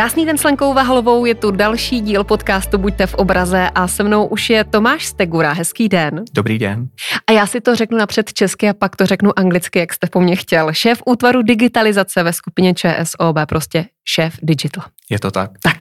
Krásný den s Lenkou Vahalovou, je tu další díl podcastu Buďte v obraze a se mnou už je Tomáš Stegura. Hezký den. Dobrý den. A já si to řeknu napřed česky a pak to řeknu anglicky, jak jste po mně chtěl. Šéf útvaru digitalizace ve skupině ČSOB, prostě šéf digital. Je to tak? Tak,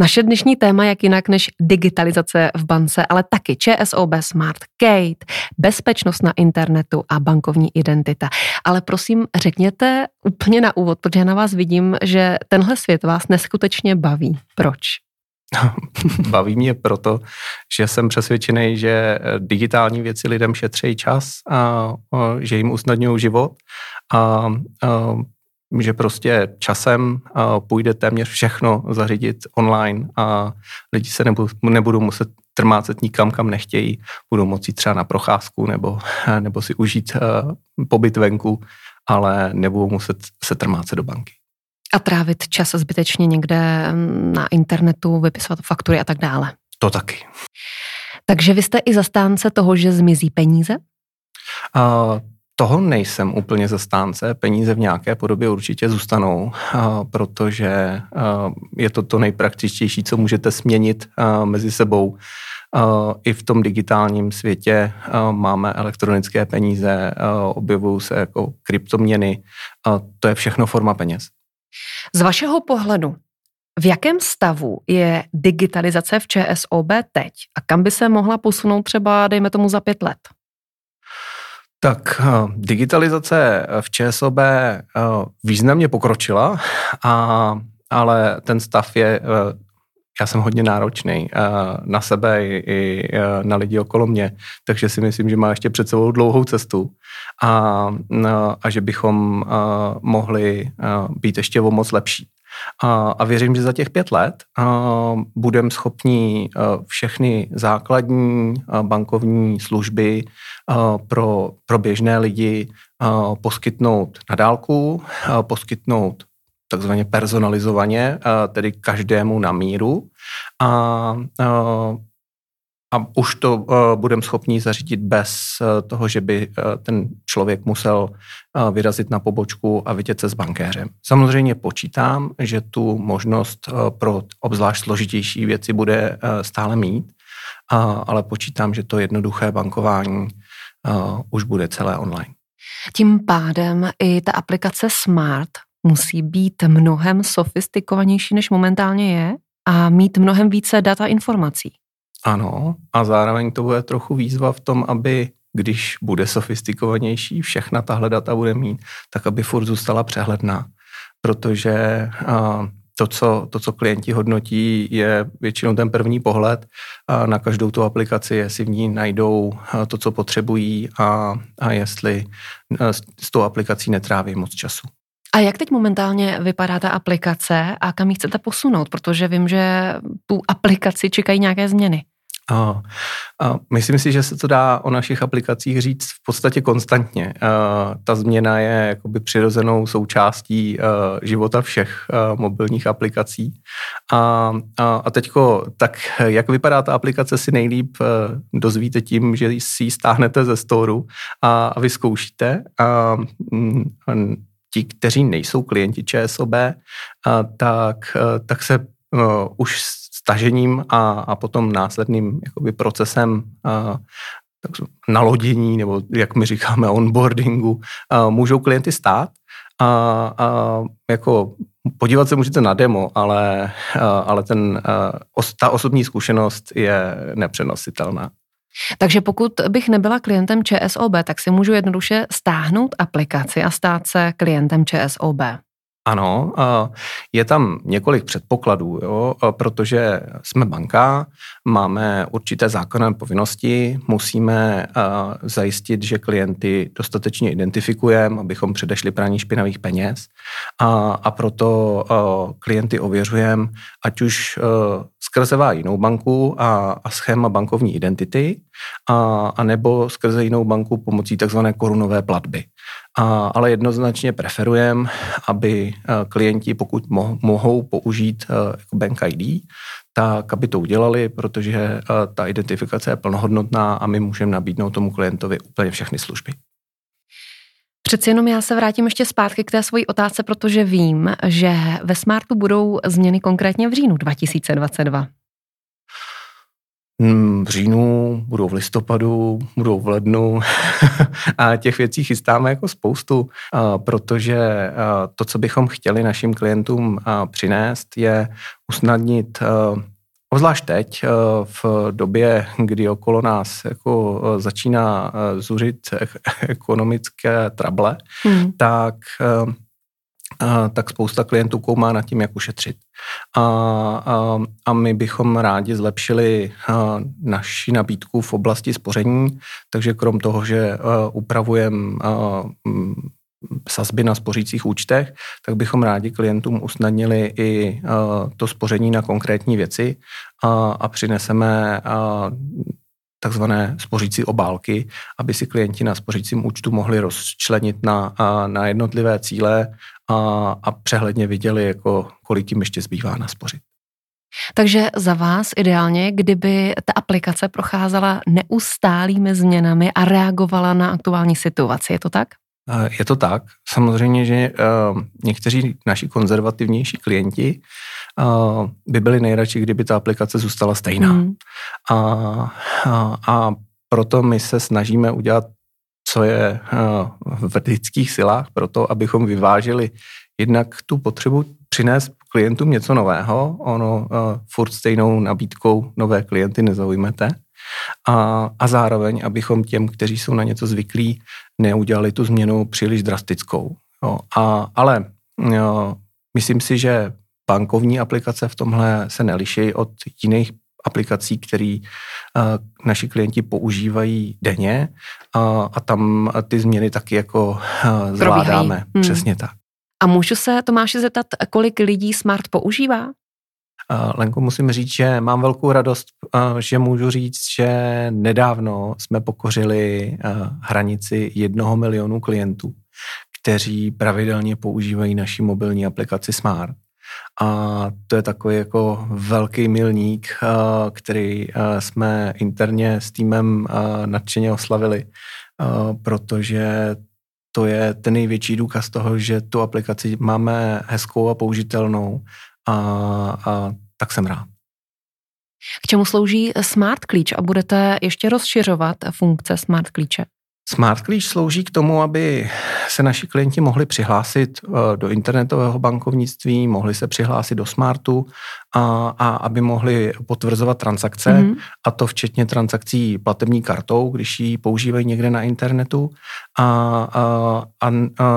naše dnešní téma jak jinak než digitalizace v bance, ale taky ČSOB Smart Kate, bezpečnost na internetu a bankovní identita. Ale prosím, řekněte úplně na úvod, protože na vás vidím, že tenhle svět vás neskutečně baví. Proč? Baví mě proto, že jsem přesvědčený, že digitální věci lidem šetří čas a, a že jim usnadňují život a, a že prostě časem půjde téměř všechno zařídit online a lidi se nebudou, nebudou muset trmácet nikam, kam nechtějí, budou moci třeba na procházku nebo, nebo si užít pobyt venku, ale nebudou muset se trmácet do banky. A trávit čas zbytečně někde na internetu, vypisovat faktury a tak dále. To taky. Takže vy jste i zastánce toho, že zmizí peníze? Uh, toho nejsem úplně zastánce. Peníze v nějaké podobě určitě zůstanou, protože je to to nejpraktičtější, co můžete směnit mezi sebou. I v tom digitálním světě máme elektronické peníze, objevují se jako kryptoměny. To je všechno forma peněz. Z vašeho pohledu, v jakém stavu je digitalizace v ČSOB teď a kam by se mohla posunout třeba, dejme tomu, za pět let? Tak eh, digitalizace v ČSOB eh, významně pokročila, a, ale ten stav je, eh, já jsem hodně náročný na sebe i na lidi okolo mě, takže si myslím, že má ještě před sebou dlouhou cestu a, a že bychom mohli být ještě o moc lepší. A, a věřím, že za těch pět let budeme schopni všechny základní bankovní služby pro, pro běžné lidi poskytnout na dálku, poskytnout takzvaně personalizovaně, tedy každému na míru. A, a už to uh, budeme schopni zařídit bez uh, toho, že by uh, ten člověk musel uh, vyrazit na pobočku a vidět se s bankéřem. Samozřejmě počítám, že tu možnost uh, pro obzvlášť složitější věci bude uh, stále mít, uh, ale počítám, že to jednoduché bankování uh, už bude celé online. Tím pádem i ta aplikace Smart musí být mnohem sofistikovanější, než momentálně je a mít mnohem více data informací. Ano, a zároveň to bude trochu výzva v tom, aby když bude sofistikovanější, všechna tahle data bude mít, tak aby furt zůstala přehledná. Protože a, to co, to, co klienti hodnotí, je většinou ten první pohled a na každou tu aplikaci, jestli v ní najdou to, co potřebují a, a jestli s tou aplikací netráví moc času. A jak teď momentálně vypadá ta aplikace a kam ji chcete posunout? Protože vím, že tu aplikaci čekají nějaké změny. A, a myslím si, že se to dá o našich aplikacích říct v podstatě konstantně. A, ta změna je jakoby přirozenou součástí a, života všech a, mobilních aplikací. A, a, a teďko, tak jak vypadá ta aplikace, si nejlíp a, dozvíte tím, že si ji stáhnete ze storu a, a vyzkoušíte. A, a, ti, kteří nejsou klienti ČSOB, a, tak, a, tak se a, už stažením a, a potom následným jakoby procesem nalodění, nebo jak my říkáme, onboardingu, můžou klienty stát a, a jako podívat se můžete na demo, ale, ale ten, ta osobní zkušenost je nepřenositelná. Takže pokud bych nebyla klientem ČSOB, tak si můžu jednoduše stáhnout aplikaci a stát se klientem ČSOB. Ano, je tam několik předpokladů, jo, protože jsme banka, máme určité zákonné povinnosti, musíme zajistit, že klienty dostatečně identifikujeme, abychom předešli praní špinavých peněz a, a proto klienty ověřujeme, ať už skrze jinou banku a, a schéma bankovní identity, a, a nebo skrze jinou banku pomocí takzvané korunové platby. A, ale jednoznačně preferujeme, aby eh, klienti, pokud mo- mohou použít uh, Bank ID, tak aby to udělali, protože uh, ta identifikace je plnohodnotná a my můžeme nabídnout tomu klientovi úplně všechny služby. Přeci jenom já se vrátím ještě zpátky k té svojí otázce, protože vím, že ve Smartu budou změny konkrétně v říjnu 2022. Hmm, v říjnu, budou v listopadu, budou v lednu a těch věcí chystáme jako spoustu, protože to, co bychom chtěli našim klientům přinést, je usnadnit Obzvlášť teď, v době, kdy okolo nás jako začíná zuřit ekonomické trable, hmm. tak tak spousta klientů koumá nad tím, jak ušetřit. A, a, a my bychom rádi zlepšili naši nabídku v oblasti spoření, takže krom toho, že upravujeme sazby na spořících účtech, tak bychom rádi klientům usnadnili i to spoření na konkrétní věci a, a přineseme takzvané spořící obálky, aby si klienti na spořícím účtu mohli rozčlenit na, na jednotlivé cíle a, a přehledně viděli, jako kolik jim ještě zbývá na spořit. Takže za vás ideálně, kdyby ta aplikace procházela neustálými změnami a reagovala na aktuální situaci, je to tak? Je to tak. Samozřejmě, že někteří naši konzervativnější klienti by byli nejradši, kdyby ta aplikace zůstala stejná. Mm. A, a, a proto my se snažíme udělat, co je v lidských silách, proto abychom vyvážili jednak tu potřebu přinést klientům něco nového, ono furt stejnou nabídkou nové klienty nezaujmete, a, a zároveň, abychom těm, kteří jsou na něco zvyklí, neudělali tu změnu příliš drastickou. Jo. A, ale jo, myslím si, že bankovní aplikace v tomhle se neliší od jiných aplikací, které uh, naši klienti používají denně uh, a tam ty změny taky jako uh, zvládáme. Hmm. Přesně tak. A můžu se, Tomáši, zeptat, kolik lidí Smart používá? Lenko, musím říct, že mám velkou radost, že můžu říct, že nedávno jsme pokořili hranici jednoho milionu klientů, kteří pravidelně používají naši mobilní aplikaci Smart. A to je takový jako velký milník, který jsme interně s týmem nadšeně oslavili, protože to je ten největší důkaz toho, že tu aplikaci máme hezkou a použitelnou a, a tak jsem rád. K čemu slouží Smart Klíč a budete ještě rozšiřovat funkce Smart Klíče? Smart Klíč slouží k tomu, aby se naši klienti mohli přihlásit eh, do internetového bankovnictví, mohli se přihlásit do Smartu a, a aby mohli potvrzovat transakce, mm-hmm. a to včetně transakcí platební kartou, když ji používají někde na internetu. A, a, a,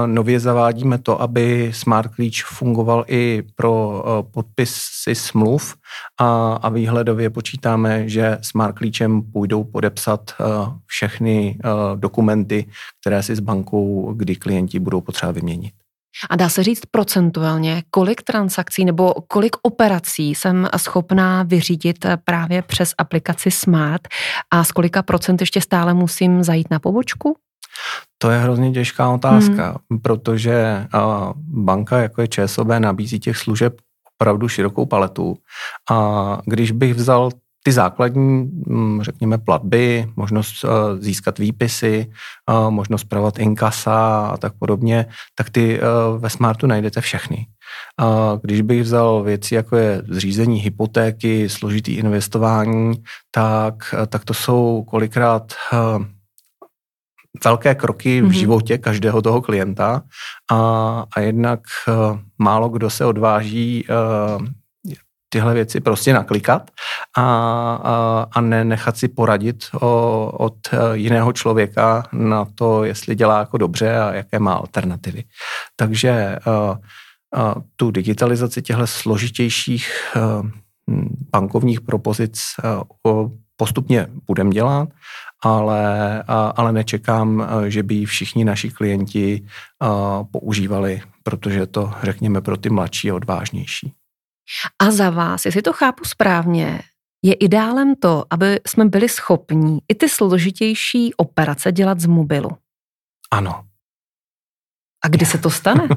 nově zavádíme to, aby Smart Klíč fungoval i pro eh, podpisy smluv a, a výhledově počítáme, že Smart Klíčem půjdou podepsat uh, všechny uh, dokumenty, které si s bankou, kdy klienti budou potřeba vyměnit. A dá se říct procentuálně, kolik transakcí nebo kolik operací jsem schopná vyřídit právě přes aplikaci Smart a z kolika procent ještě stále musím zajít na pobočku? To je hrozně těžká otázka, hmm. protože uh, banka jako je ČSOB nabízí těch služeb opravdu širokou paletu. A když bych vzal ty základní, mm, řekněme, platby, možnost eh, získat výpisy, eh, možnost zpravovat inkasa a tak podobně, tak ty eh, ve Smartu najdete všechny. Když bych vzal věci, jako je zřízení hypotéky, složitý investování, tak, tak to jsou kolikrát velké kroky v mm-hmm. životě každého toho klienta a, a jednak málo kdo se odváží tyhle věci prostě naklikat a, a, a ne nechat si poradit o, od eh, jiného člověka na to, jestli dělá jako dobře a jaké má alternativy. Takže uh, uh, tu digitalizaci těchto složitějších uh, bankovních propozic uh, postupně budeme dělat ale, ale nečekám, že by všichni naši klienti používali, protože to, řekněme, pro ty mladší je odvážnější. A za vás, jestli to chápu správně, je ideálem to, aby jsme byli schopní i ty složitější operace dělat z mobilu. Ano. A kdy se to stane?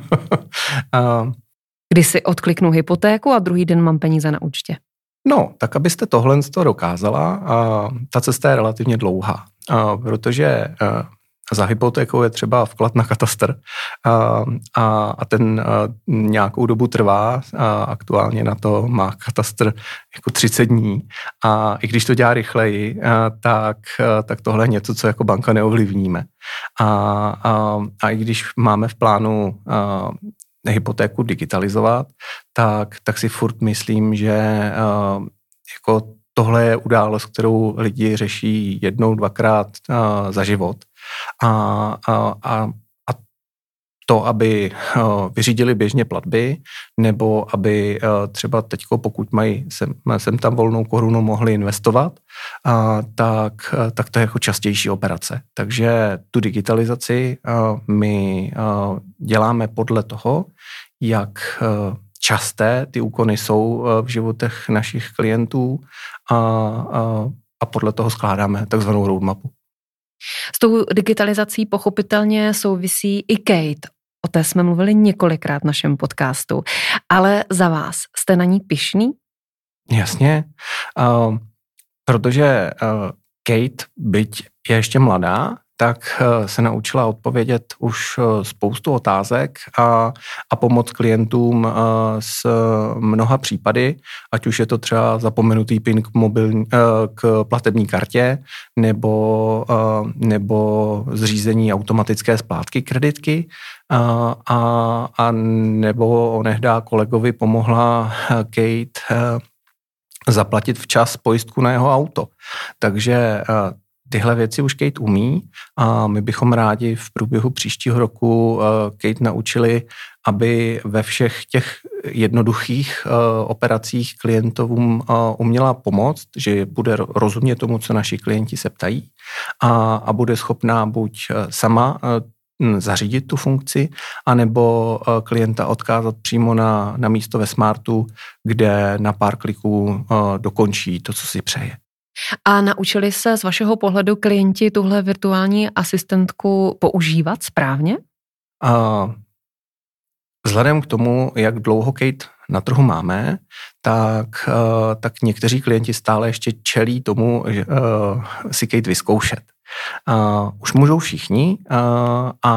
kdy si odkliknu hypotéku a druhý den mám peníze na účtě. No, tak abyste tohle to dokázala, a ta cesta je relativně dlouhá, protože a za hypotékou je třeba vklad na katastr a, a, a ten a, nějakou dobu trvá. A aktuálně na to má katastr jako 30 dní a i když to dělá rychleji, a, tak, a, tak tohle je něco, co jako banka neovlivníme. A, a, a i když máme v plánu a, hypotéku digitalizovat, tak, tak si furt myslím, že a, jako tohle je událost, kterou lidi řeší jednou, dvakrát za život. A, a, a, to, aby uh, vyřídili běžně platby, nebo aby uh, třeba teď, pokud mají sem, sem tam volnou korunu, mohli investovat, tak, uh, tak to je jako častější operace. Takže tu digitalizaci my děláme podle toho, jak časté ty úkony jsou v životech našich klientů a, a, a podle toho skládáme takzvanou roadmapu. S tou digitalizací pochopitelně souvisí i Kate. O té jsme mluvili několikrát v našem podcastu. Ale za vás, jste na ní pišný? Jasně, uh, protože uh, Kate, byť je ještě mladá, tak eh, se naučila odpovědět už eh, spoustu otázek a, a pomoct klientům eh, s mnoha případy, ať už je to třeba zapomenutý PIN k, mobil, k platební kartě nebo, nebo zřízení automatické splátky kreditky a, a, a nebo onehdá kolegovi pomohla Kate zaplatit včas pojistku na jeho auto. Takže Tyhle věci už Kate umí a my bychom rádi v průběhu příštího roku eh, Kate naučili, aby ve všech těch jednoduchých eh, operacích klientům eh, uměla pomoct, že bude rozumět tomu, co naši klienti se ptají a, a bude schopná buď sama zařídit tu funkci, anebo klienta odkázat přímo na, na místo ve Smartu, kde na pár kliků dokončí to, co si přeje. A naučili se z vašeho pohledu klienti tuhle virtuální asistentku používat správně? A vzhledem k tomu, jak dlouho Kate na trhu máme, tak, tak někteří klienti stále ještě čelí tomu, že si Kate vyzkoušet. Uh, už můžou všichni uh, a,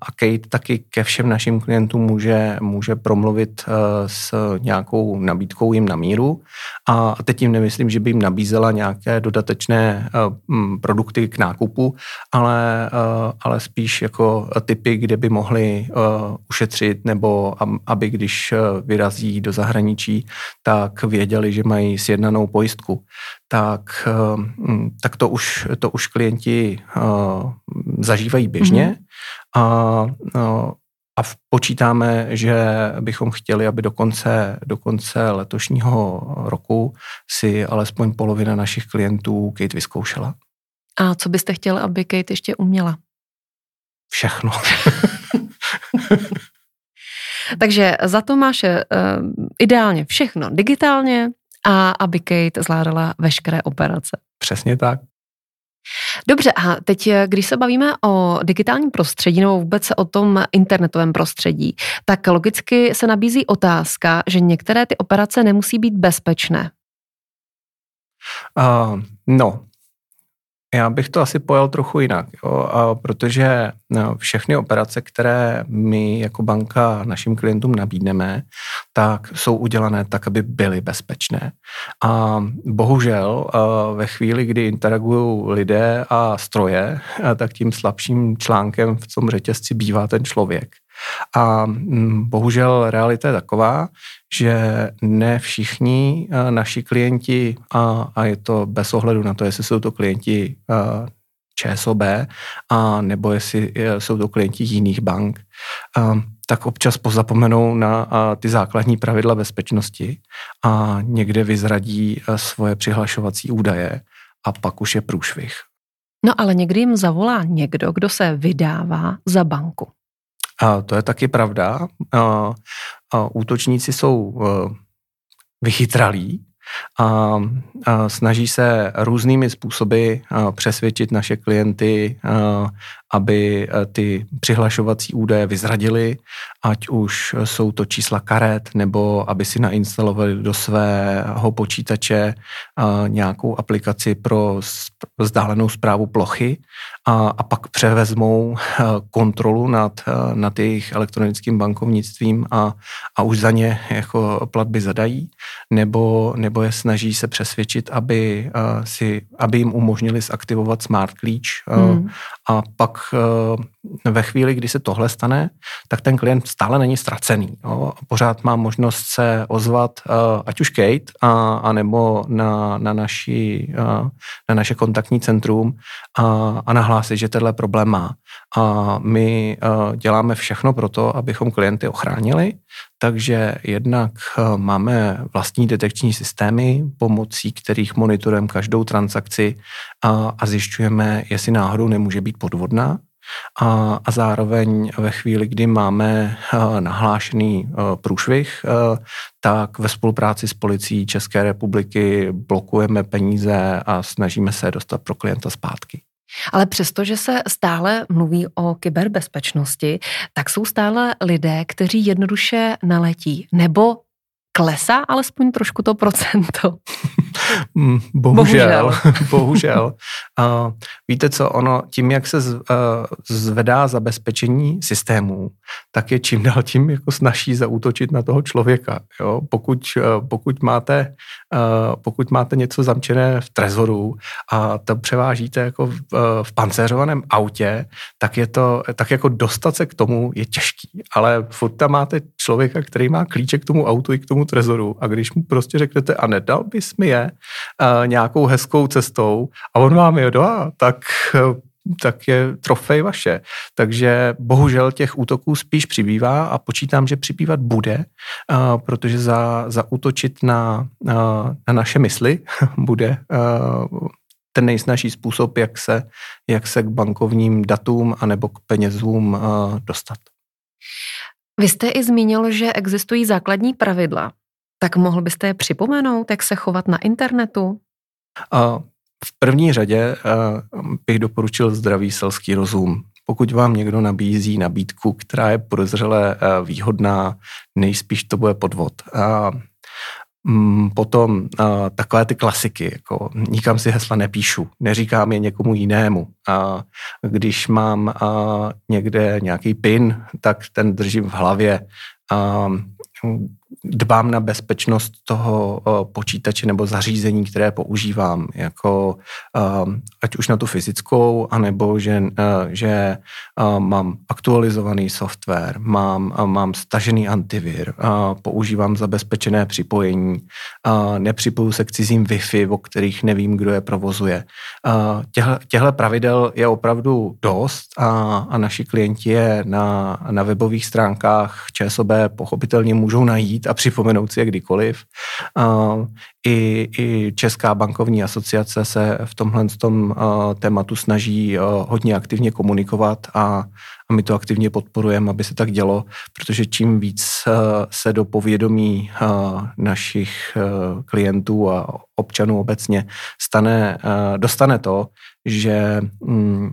a Kate taky ke všem našim klientům může, může promluvit uh, s nějakou nabídkou jim na míru. A, teď jim nemyslím, že by jim nabízela nějaké dodatečné uh, produkty k nákupu, ale, uh, ale spíš jako typy, kde by mohli uh, ušetřit nebo aby když vyrazí do zahraničí, tak věděli, že mají sjednanou pojistku tak, ehm, tak to, už, to už klienti uh, zažívají běžně mm-hmm. a, uh, a počítáme, že bychom chtěli, aby do konce, do konce letošního roku si alespoň polovina našich klientů Kate vyzkoušela. A co byste chtěl, aby Kate ještě uměla? Všechno. Takže za to máš uh, ideálně všechno digitálně, a aby Kate zvládala veškeré operace. Přesně tak. Dobře, a teď, když se bavíme o digitálním prostředí nebo vůbec o tom internetovém prostředí, tak logicky se nabízí otázka, že některé ty operace nemusí být bezpečné. Uh, no, já bych to asi pojal trochu jinak, jo, a protože no, všechny operace, které my jako banka našim klientům nabídneme, tak jsou udělané tak, aby byly bezpečné. A bohužel ve chvíli, kdy interagují lidé a stroje, tak tím slabším článkem v tom řetězci bývá ten člověk. A mm, bohužel realita je taková, že ne všichni naši klienti, a, a je to bez ohledu na to, jestli jsou to klienti ČSOB, a nebo jestli eh, jsou to klienti jiných bank, tak občas pozapomenou na ty základní pravidla bezpečnosti a někde vyzradí svoje přihlašovací údaje a pak už je průšvih. No ale někdy jim zavolá někdo, kdo se vydává za banku. A to je taky pravda. A, a útočníci jsou uh, vychytralí a, a snaží se různými způsoby přesvědčit naše klienty, aby ty přihlašovací údaje vyzradili, ať už jsou to čísla karet, nebo aby si nainstalovali do svého počítače nějakou aplikaci pro vzdálenou zprávu plochy a, a pak převezmou kontrolu nad, nad jejich elektronickým bankovnictvím a, a už za ně jako platby zadají, nebo, nebo je snaží se přesvědčit, aby, si, aby jim umožnili zaktivovat smart klíč hmm. a pak uh, ve chvíli, kdy se tohle stane, tak ten klient stále není ztracený. Jo? Pořád má možnost se ozvat, uh, ať už Kate, a, a nebo na, na, naši, uh, na naše kontaktní centrum a, a nahlásit, že tenhle problém má. A my uh, děláme všechno pro to, abychom klienty ochránili, takže jednak eh, máme vlastní detekční systémy, pomocí kterých monitorujeme každou transakci a, zjišťujeme, jestli náhodou nemůže být podvodná. A, a zároveň ve chvíli, kdy máme uh, nahlášený průšvih, tak ve spolupráci s policií České republiky blokujeme peníze a snažíme se dostat pro klienta zpátky. Ale přesto, že se stále mluví o kyberbezpečnosti, tak jsou stále lidé, kteří jednoduše naletí nebo klesá alespoň trošku to procento. Mm, bohužel. Bohužel. bohužel. Uh, víte co, ono tím, jak se z, uh, zvedá zabezpečení systémů, tak je čím dál tím jako snaží zaútočit na toho člověka. Jo? Pokud, uh, pokud, máte, uh, pokud máte něco zamčené v trezoru a to převážíte jako v, uh, v pancéřovaném autě, tak je to, tak jako dostat se k tomu je těžký. Ale furt tam máte člověka, který má klíče k tomu autu i k tomu trezoru a když mu prostě řeknete a nedal bys mi je, nějakou hezkou cestou a on vám je dá, tak tak je trofej vaše. Takže bohužel těch útoků spíš přibývá a počítám, že přibývat bude, protože za, za útočit na, na naše mysli bude ten nejsnažší způsob, jak se, jak se k bankovním datům anebo k penězům dostat. Vy jste i zmínil, že existují základní pravidla tak mohl byste je připomenout, jak se chovat na internetu? V první řadě bych doporučil zdravý selský rozum. Pokud vám někdo nabízí nabídku, která je podezřele výhodná, nejspíš to bude podvod. Mm, potom takové ty klasiky, jako nikam si hesla nepíšu, neříkám je někomu jinému. A když mám někde nějaký pin, tak ten držím v hlavě. A dbám na bezpečnost toho počítače nebo zařízení, které používám, jako ať už na tu fyzickou, anebo že, že mám aktualizovaný software, mám, mám stažený antivir, používám zabezpečené připojení, nepřipoju se k cizím Wi-Fi, o kterých nevím, kdo je provozuje. Těhle pravidel je opravdu dost a, a naši klienti je na, na webových stránkách ČSOB pochopitelně můžou najít a připomenout si je kdykoliv. I, i Česká bankovní asociace se v tomhle tom tématu snaží hodně aktivně komunikovat a, a my to aktivně podporujeme, aby se tak dělo, protože čím víc se do povědomí našich klientů a občanů obecně stane, dostane to, že mm,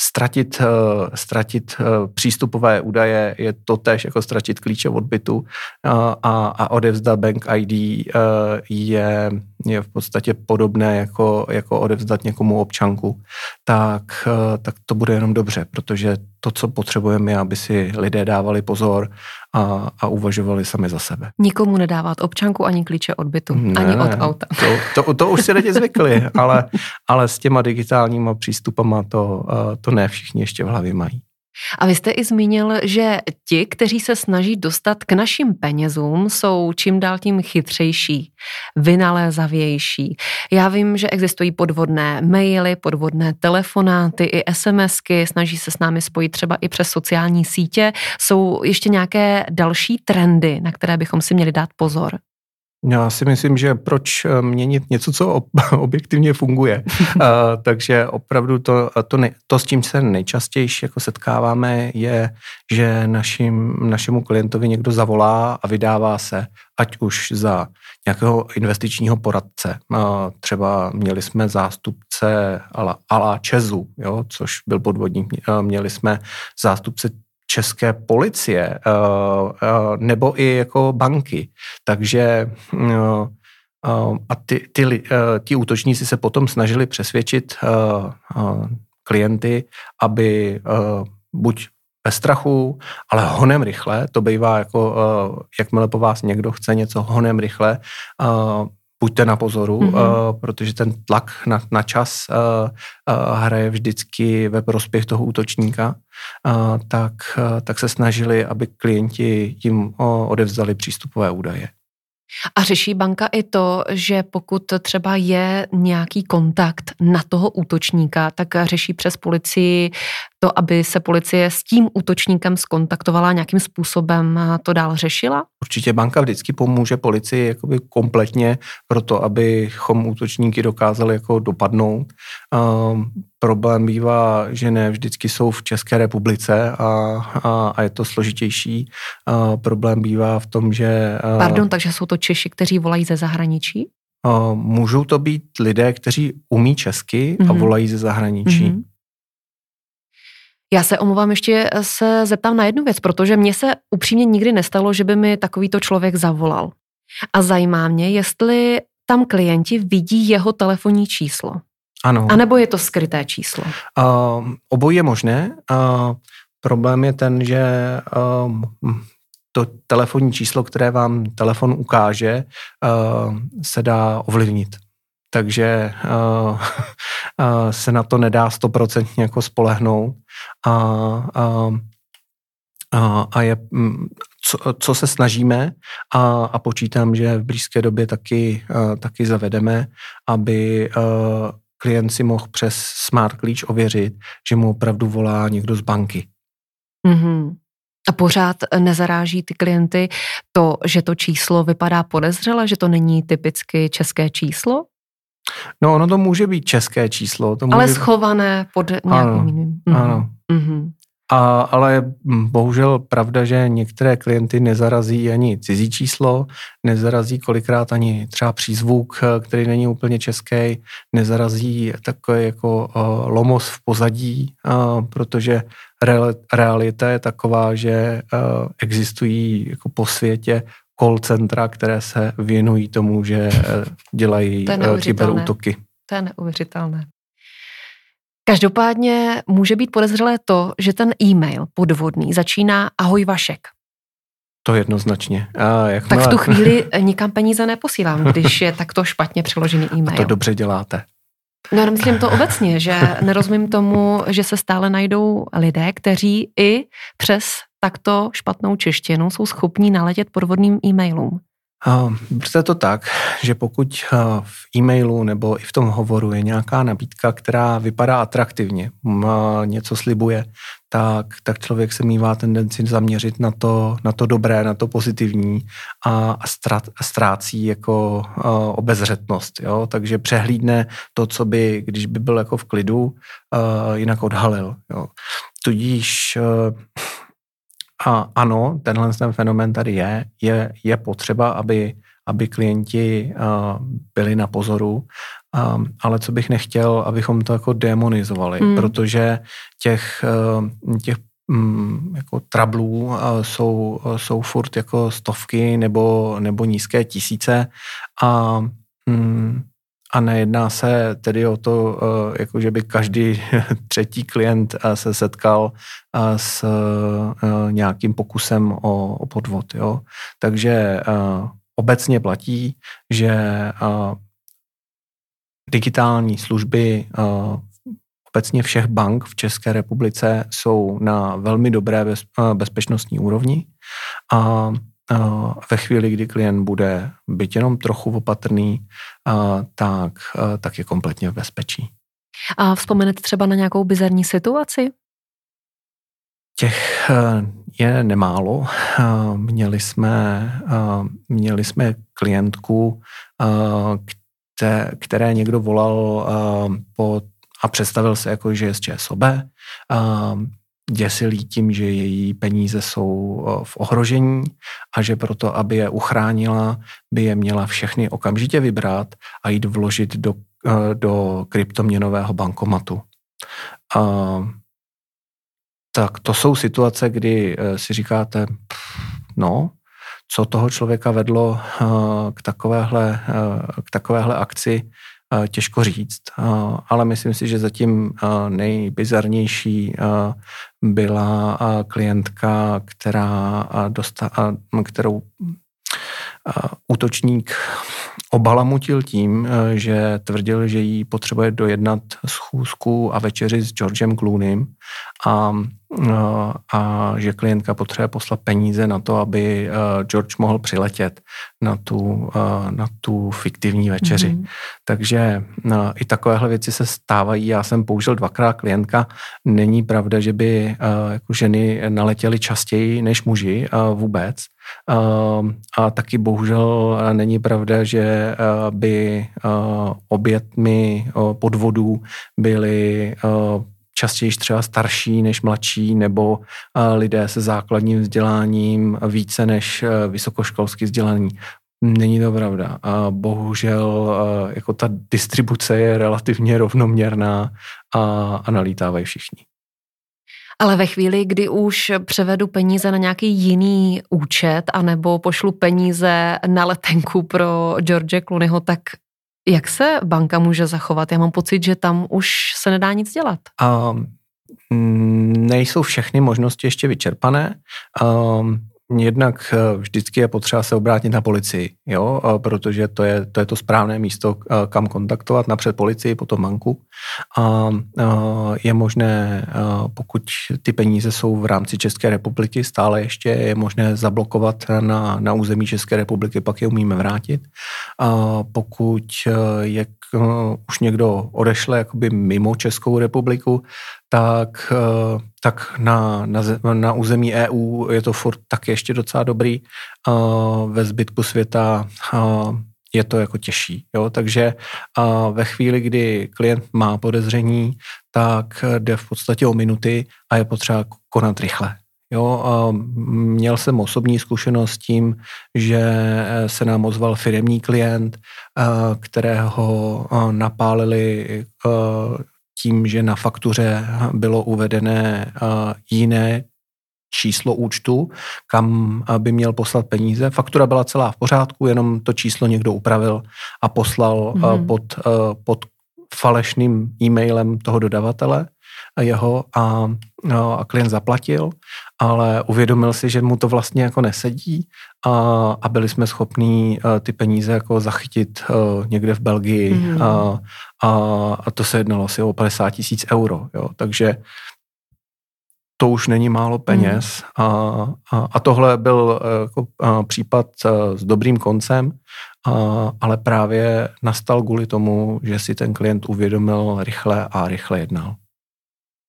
ztratit, uh, ztratit uh, přístupové údaje je to tež jako ztratit klíče od bytu uh, a, a odevzdat bank ID je, je v podstatě podobné jako, jako odevzdat někomu občanku, tak, tak to bude jenom dobře, protože to, co potřebujeme, je, aby si lidé dávali pozor a, a uvažovali sami za sebe. Nikomu nedávat občanku ani klíče od bytu, ne, ani od auta. To, to, to už si lidi zvykli, ale, ale s těma digitálníma přístupama to, to ne všichni ještě v hlavě mají. A vy jste i zmínil, že ti, kteří se snaží dostat k našim penězům, jsou čím dál tím chytřejší, vynalézavější. Já vím, že existují podvodné maily, podvodné telefonáty i SMSky, snaží se s námi spojit třeba i přes sociální sítě. Jsou ještě nějaké další trendy, na které bychom si měli dát pozor? Já si myslím, že proč eh, měnit něco, co objektivně funguje. uh, takže opravdu to, to, ne, to, s čím se nejčastěji jako setkáváme, je, že našim, našemu klientovi někdo zavolá a vydává se, ať už za nějakého investičního poradce. Třeba měli jsme zástupce ala, ala Čezu, jo, což byl podvodník. Měli jsme zástupce české policie eh, eh, nebo i jako banky. Takže eh, a ty, ty, ty útočníci se potom snažili přesvědčit klienty, aby buď bez strachu, ale honem rychle, to bývá jako, jakmile po vás někdo chce něco honem rychle, buďte na pozoru, mm-hmm. uh, protože ten tlak na, na čas uh, uh, hraje vždycky ve prospěch toho útočníka, uh, tak, uh, tak se snažili, aby klienti jim uh, odevzdali přístupové údaje. A řeší banka i to, že pokud třeba je nějaký kontakt na toho útočníka, tak řeší přes policii to, aby se policie s tím útočníkem skontaktovala nějakým způsobem to dál řešila? Určitě banka vždycky pomůže policii jakoby kompletně pro to, abychom útočníky dokázali jako dopadnout. Um, problém bývá, že ne vždycky jsou v České republice a, a, a je to složitější. Uh, problém bývá v tom, že... Uh, Pardon, takže jsou to Češi, kteří volají ze zahraničí? Uh, můžou to být lidé, kteří umí česky mm-hmm. a mhm. volají ze zahraničí. Mm-hmm. Já se omlouvám, ještě se zeptám na jednu věc, protože mně se upřímně nikdy nestalo, že by mi takovýto člověk zavolal. A zajímá mě, jestli tam klienti vidí jeho telefonní číslo. Ano. A nebo je to skryté číslo? Uh, obojí je možné. Uh, problém je ten, že uh, to telefonní číslo, které vám telefon ukáže, uh, se dá ovlivnit takže uh, uh, se na to nedá stoprocentně jako spolehnout a, a, a, a je, mm, co, co se snažíme a, a počítám, že v blízké době taky, uh, taky zavedeme, aby uh, klient si mohl přes smart klíč ověřit, že mu opravdu volá někdo z banky. Mm-hmm. A pořád nezaráží ty klienty to, že to číslo vypadá podezřele, že to není typicky české číslo? No, ono to může být české číslo. To může... Ale schované pod nějakým ano, jiným. Mhm. Ano. Mm-hmm. A, ale bohužel pravda, že některé klienty nezarazí ani cizí číslo, nezarazí kolikrát ani třeba přízvuk, který není úplně český, nezarazí takový jako uh, lomos v pozadí, uh, protože realita je taková, že uh, existují jako po světě call centra, které se věnují tomu, že eh, dělají eh, kyberútoky. To je neuvěřitelné. Každopádně může být podezřelé to, že ten e-mail podvodný začíná ahoj Vašek. To jednoznačně. A jak tak v tu chvíli nikam peníze neposílám, když je takto špatně přeložený e-mail. A to dobře děláte. No, myslím to obecně, že nerozumím tomu, že se stále najdou lidé, kteří i přes takto špatnou češtinu jsou schopní naletět podvodným e-mailům. je to tak, že pokud v e-mailu nebo i v tom hovoru je nějaká nabídka, která vypadá atraktivně, něco slibuje, tak, tak člověk se mývá tendenci zaměřit na to, na to dobré, na to pozitivní a, a, a ztrácí jako obezřetnost. Jo? Takže přehlídne to, co by, když by byl jako v klidu, jinak odhalil. Jo? Tudíž a ano, tenhle ten fenomen tady je. Je, je potřeba, aby, aby klienti uh, byli na pozoru, um, ale co bych nechtěl, abychom to jako demonizovali, mm. protože těch, uh, těch um, jako trablů uh, jsou, uh, jsou furt jako stovky nebo, nebo nízké tisíce a um, a nejedná se tedy o to, eh, jako že by každý třetí klient eh, se setkal eh, s nějakým pokusem o, podvod. Jo? Takže obecně platí, že digitální služby obecně všech bank v České republice jsou na velmi dobré bezpečnostní úrovni a ve chvíli, kdy klient bude byt jenom trochu opatrný, tak, tak je kompletně v bezpečí. A vzpomenete třeba na nějakou bizarní situaci? Těch je nemálo. Měli jsme, měli jsme klientku, které někdo volal po, a představil se jako, že je z ČSOB, děsilý tím, že její peníze jsou v ohrožení a že proto, aby je uchránila, by je měla všechny okamžitě vybrat a jít vložit do, do kryptoměnového bankomatu. Tak to jsou situace, kdy e, si říkáte, no, co toho člověka vedlo k takovéhle, k takovéhle akci, těžko říct, ale myslím si, že zatím nejbizarnější byla klientka, která dostala, kterou útočník obalamutil tím, že tvrdil, že jí potřebuje dojednat schůzku a večeři s Georgem Clooneym a No, a že klientka potřebuje poslat peníze na to, aby eh, George mohl přiletět na tu, eh, na tu fiktivní večeři. Mm-hmm. Takže no, i takovéhle věci se stávají. Já jsem použil dvakrát klientka. Není pravda, že by jako ženy naletěly častěji než muži vůbec. A taky bohužel není pravda, že by obětmi podvodů byly častěji třeba starší než mladší, nebo eh, lidé se základním vzděláním více než eh, vysokoškolský vzdělaní. Není to pravda. A bohužel eh, jako ta distribuce je relativně rovnoměrná a, a nalítávají všichni. Ale ve chvíli, kdy už převedu peníze na nějaký jiný účet, anebo pošlu peníze na letenku pro George Clooneyho, tak jak se banka může zachovat? Já mám pocit, že tam už se nedá nic dělat. Um, nejsou všechny možnosti ještě vyčerpané. Um, Jednak eh, vždycky je potřeba se obrátit na policii, jo, eh, protože to je, to je to správné místo, eh, kam kontaktovat, napřed policii, potom banku. A je možné, pokud ty peníze jsou v rámci České republiky, stále ještě je možné zablokovat na, na území České republiky, pak je umíme vrátit. A pokud je už někdo odešle jakoby mimo Českou republiku, tak, eh, tak na, na, na území EU je to furt tak ještě docela dobrý. Ve zbytku světa je to jako těžší. Jo? Takže ve chvíli, kdy klient má podezření, tak jde v podstatě o minuty a je potřeba konat rychle. Jo, a měl jsem osobní zkušenost s tím, že se nám ozval firemní klient, kterého napálili tím, že na faktuře bylo uvedené jiné číslo účtu, kam by měl poslat peníze. Faktura byla celá v pořádku, jenom to číslo někdo upravil a poslal mm. pod, pod falešným e-mailem toho dodavatele jeho a, a klient zaplatil, ale uvědomil si, že mu to vlastně jako nesedí a, a byli jsme schopní ty peníze jako zachytit někde v Belgii mm. a, a, a to se jednalo asi o 50 tisíc euro, jo, takže to už není málo peněz mm. a, a, a tohle byl jako případ s dobrým koncem, a, ale právě nastal kvůli tomu, že si ten klient uvědomil rychle a rychle jednal.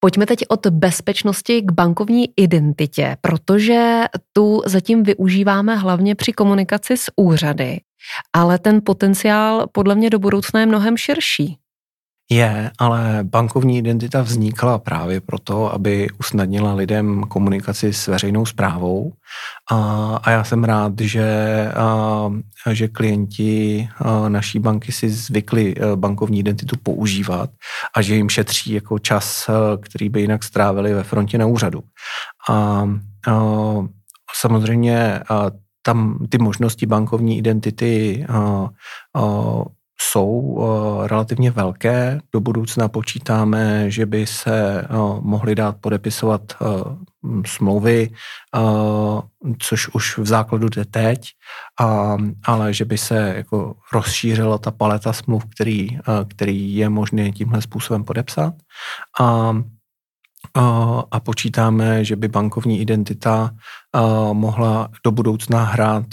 Pojďme teď od bezpečnosti k bankovní identitě, protože tu zatím využíváme hlavně při komunikaci s úřady, ale ten potenciál podle mě do budoucna je mnohem širší. Je, ale bankovní identita vznikla právě proto, aby usnadnila lidem komunikaci s veřejnou zprávou. A, a já jsem rád, že, a, že klienti a, naší banky si zvykli bankovní identitu používat a že jim šetří jako čas, který by jinak strávili ve frontě na úřadu. A, a samozřejmě a, tam ty možnosti bankovní identity a, a, jsou uh, relativně velké. Do budoucna počítáme, že by se uh, mohly dát podepisovat uh, smlouvy, což už v základu jde teď, ale že by se jako rozšířila ta paleta smluv, který, který je možné tímhle způsobem podepsat. A a počítáme, že by bankovní identita mohla do budoucna hrát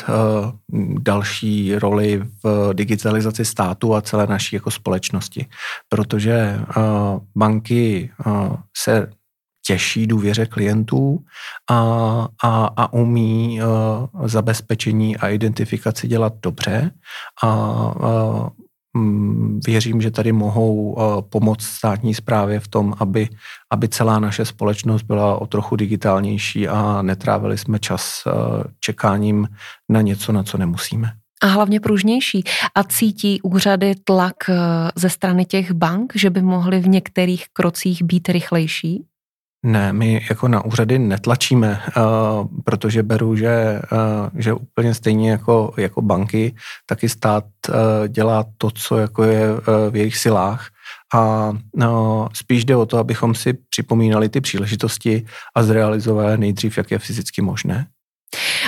další roli v digitalizaci státu a celé naší jako společnosti, protože banky se těžší důvěře klientů a, a, a umí zabezpečení a identifikaci dělat dobře. A, a věřím, že tady mohou eh, pomoct státní správě v tom, aby, aby celá naše společnost byla o trochu digitálnější a netrávili jsme čas eh, čekáním na něco, na co nemusíme. A hlavně pružnější. A cítí úřady tlak eh, ze strany těch bank, že by mohly v některých krocích být rychlejší? Ne, my jako na úřady netlačíme, uh, protože beru, že, uh, že úplně stejně jako, jako banky, taky stát uh, dělá to, co jako je v jejich silách a no, spíš jde o to, abychom si připomínali ty příležitosti a zrealizovali nejdřív, jak je fyzicky možné.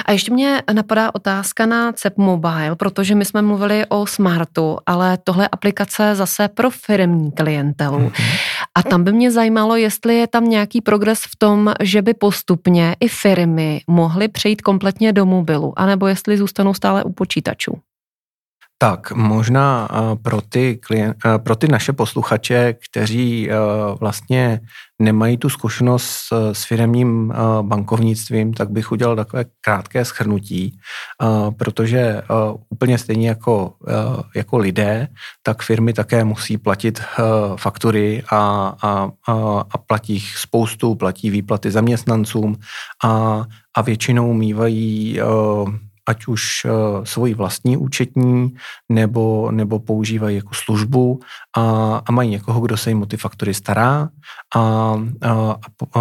A ještě mě napadá otázka na CEP Mobile, protože my jsme mluvili o Smartu, ale tohle je aplikace zase pro firmní klientelu. Mm-hmm. A tam by mě zajímalo, jestli je tam nějaký progres v tom, že by postupně i firmy mohly přejít kompletně do mobilu, anebo jestli zůstanou stále u počítačů. Tak, možná eh, pro ty, klient, eh, pro ty naše posluchače, kteří eh, vlastně nemají tu zkušenost s firmním bankovnictvím, tak bych udělal takové krátké schrnutí, protože úplně stejně jako, jako lidé, tak firmy také musí platit faktury a, a, a platí spoustu, platí výplaty zaměstnancům a, a většinou mývají ať už uh, svoji vlastní účetní, nebo, nebo používají jako službu a, a mají někoho, kdo se jim o ty faktory stará a, a, a,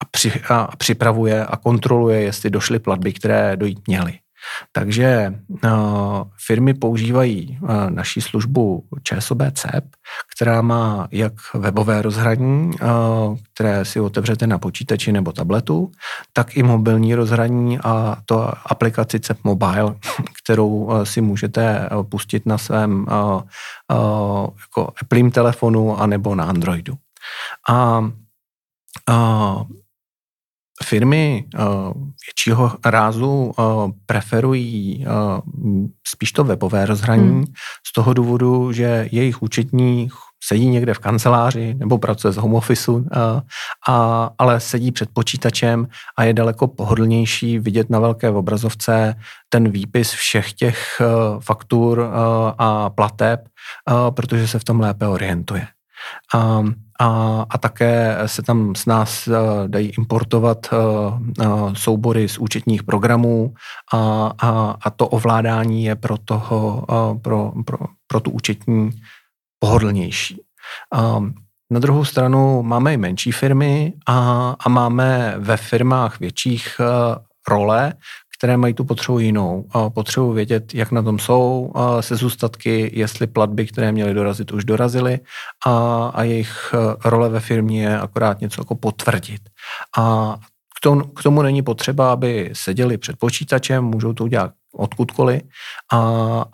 a, při, a připravuje a kontroluje, jestli došly platby, které dojít měly. Takže uh, firmy používají uh, naší službu ČSOB CEP, která má jak webové rozhraní, uh, které si otevřete na počítači nebo tabletu, tak i mobilní rozhraní a to aplikaci CEP Mobile, kterou si můžete pustit na svém jako Apple telefonu anebo na Androidu. A uh, Firmy uh, většího rázu uh, preferují uh, spíš to webové rozhraní hmm. z toho důvodu, že jejich účetní sedí někde v kanceláři nebo pracuje z home office, uh, a, ale sedí před počítačem a je daleko pohodlnější vidět na velké obrazovce ten výpis všech těch faktur a plateb, protože se v tom lépe orientuje. Um, a, a také se tam s nás uh, dají importovat uh, uh, soubory z účetních programů a, a, a to ovládání je pro, toho, pro, pro, pro tu účetní pohodlnější. Na druhou stranu máme i menší firmy a, a máme ve firmách větších role, které mají tu potřebu jinou. Potřebují vědět, jak na tom jsou se zůstatky, jestli platby, které měly dorazit, už dorazily a, a jejich e, role ve firmě je akorát něco jako potvrdit. A k tomu, k tomu není potřeba, aby seděli před počítačem, můžou to udělat odkudkoliv a,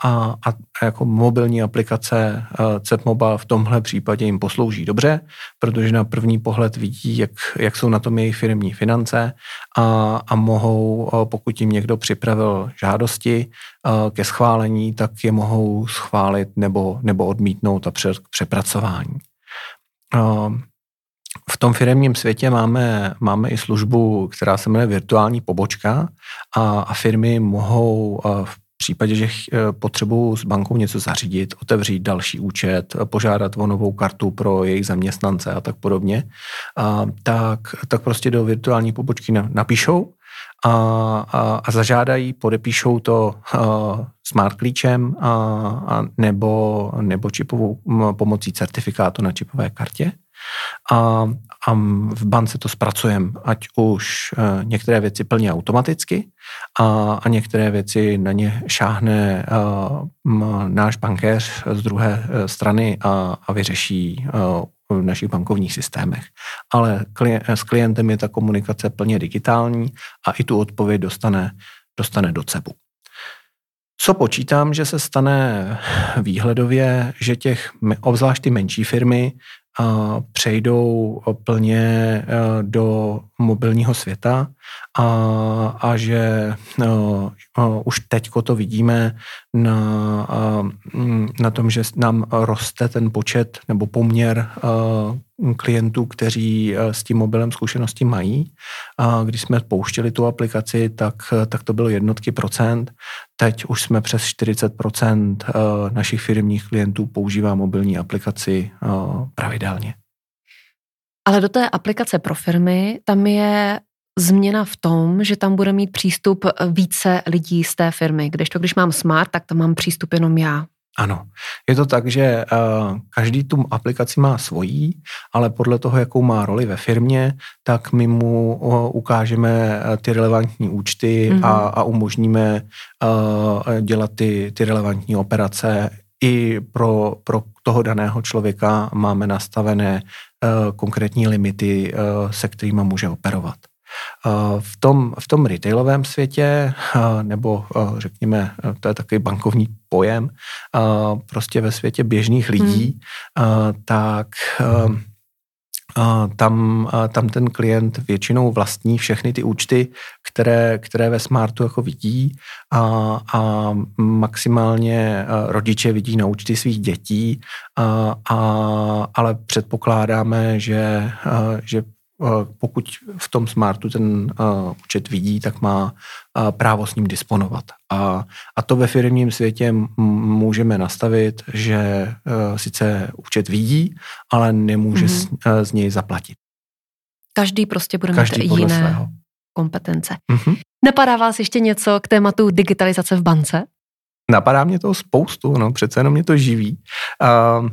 a, a jako mobilní aplikace eh, CEP Mobile v tomhle případě jim poslouží dobře, protože na první pohled vidí, jak, jak jsou na tom jejich firmní finance a, a mohou, eh, pokud jim někdo připravil žádosti eh, ke schválení, tak je mohou schválit nebo, nebo odmítnout a před přepracování. V tom firmním světě máme, máme i službu, která se jmenuje virtuální pobočka a, a firmy mohou v případě, že potřebují s bankou něco zařídit, otevřít další účet, požádat o novou kartu pro jejich zaměstnance a tak podobně, a, tak, tak prostě do virtuální pobočky napíšou a, a, a zažádají, podepíšou to a, smart klíčem a, a nebo, nebo čipovou pomocí certifikátu na čipové kartě a, a v bance to zpracujeme, ať už e, některé věci plně automaticky a, a některé věci na ně šáhne a, e, m, náš bankéř z druhé e, strany a, a vyřeší v našich bankovních systémech. Ale s klientem je ta komunikace plně digitální a i tu odpověď dostane, dostane do cebu. Co počítám, že se stane výhledově, že těch, obzvlášť ty menší firmy, přejdou plně do mobilního světa a, a že no, už teďko to vidíme na, na tom, že nám roste ten počet nebo poměr klientů, kteří s tím mobilem zkušenosti mají. A když jsme pouštěli tu aplikaci, tak, tak to bylo jednotky procent. Teď už jsme přes 40 procent našich firmních klientů používá mobilní aplikaci pravidelně. Ale do té aplikace pro firmy, tam je změna v tom, že tam bude mít přístup více lidí z té firmy. Když to, když mám smart, tak tam mám přístup jenom já. Ano, je to tak, že uh, každý tu aplikaci má svojí, ale podle toho, jakou má roli ve firmě, tak my mu uh, ukážeme uh, ty relevantní účty mm-hmm. a, a umožníme dělat ty, ty relevantní operace. I pro, pro toho daného člověka máme nastavené uh, konkrétní limity, uh, se kterými může operovat. V tom, v tom retailovém světě, nebo řekněme, to je takový bankovní pojem, prostě ve světě běžných lidí, hmm. tak tam, tam ten klient většinou vlastní všechny ty účty, které, které ve Smartu jako vidí a, a maximálně rodiče vidí na účty svých dětí, a, a, ale předpokládáme, že, že pokud v tom smartu ten účet vidí, tak má právo s ním disponovat. A, a to ve firmním světě můžeme nastavit, že sice účet vidí, ale nemůže mm-hmm. z, z něj zaplatit. Každý prostě bude Každý mít jiné svého. kompetence. Mm-hmm. Napadá vás ještě něco k tématu digitalizace v bance? Napadá mě toho spoustu, no, přece jenom mě to živí, uh, uh,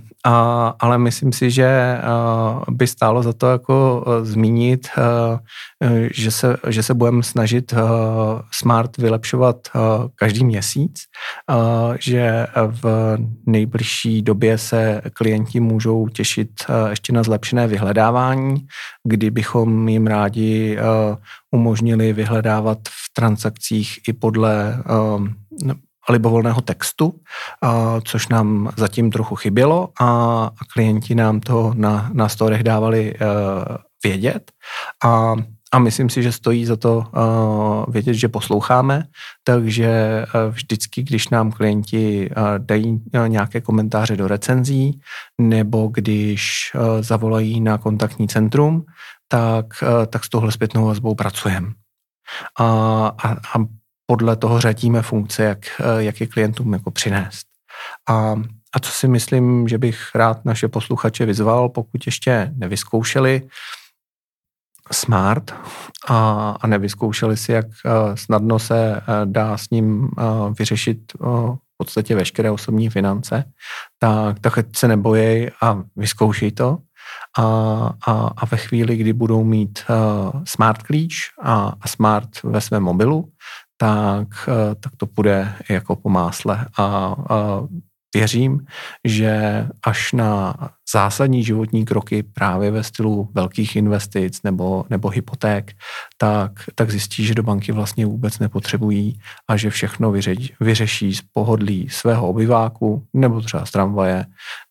ale myslím si, že uh, by stálo za to jako uh, zmínit, uh, že se, že se budeme snažit uh, Smart vylepšovat uh, každý měsíc, uh, že v nejbližší době se klienti můžou těšit uh, ještě na zlepšené vyhledávání, kdy bychom jim rádi uh, umožnili vyhledávat v transakcích i podle uh, libovolného textu, což nám zatím trochu chybělo a klienti nám to na, na storech dávali e, vědět. A a myslím si, že stojí za to uh, vědět, že posloucháme, takže uh, vždycky, když nám klienti uh, dají nějaké komentáře do recenzí, nebo když uh, zavolají na kontaktní centrum, tak, uh, tak s touhle zpětnou vazbou pracujeme. A, a, a podle toho řadíme funkce, jak, eh, jak je klientům jako přinést. A, a co si myslím, že bych rád naše posluchače vyzval, pokud ještě nevyzkoušeli Smart a, a nevyzkoušeli si, jak uh, snadno se uh, dá s ním vyřešit v podstatě veškeré osobní finance, tak, tak se nebojej a vyzkoušej to. A, a, a ve chvíli, kdy budou mít uh, smart klíč a, a smart ve svém mobilu, tak, eh, tak to půjde jako po másle. A, a věřím, že až na zásadní životní kroky právě ve stylu velkých investic nebo, nebo hypoték, tak, tak zjistí, že do banky vlastně vůbec nepotřebují a že všechno vyřeší, vyřeší z pohodlí svého obyváku nebo třeba z tramvaje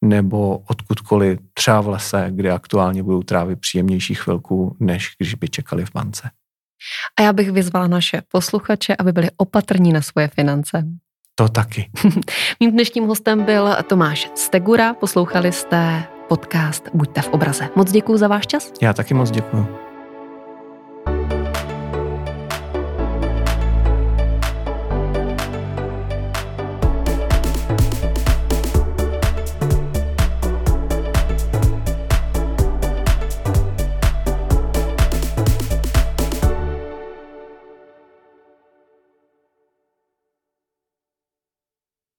nebo odkudkoliv třeba v lese, kde aktuálně budou trávit příjemnější chvilku, než když by čekali v bance. A já bych vyzvala naše posluchače, aby byli opatrní na svoje finance. To taky. Mým dnešním hostem byl Tomáš Stegura. Poslouchali jste podcast Buďte v obraze. Moc děkuji za váš čas. Já taky moc děkuji.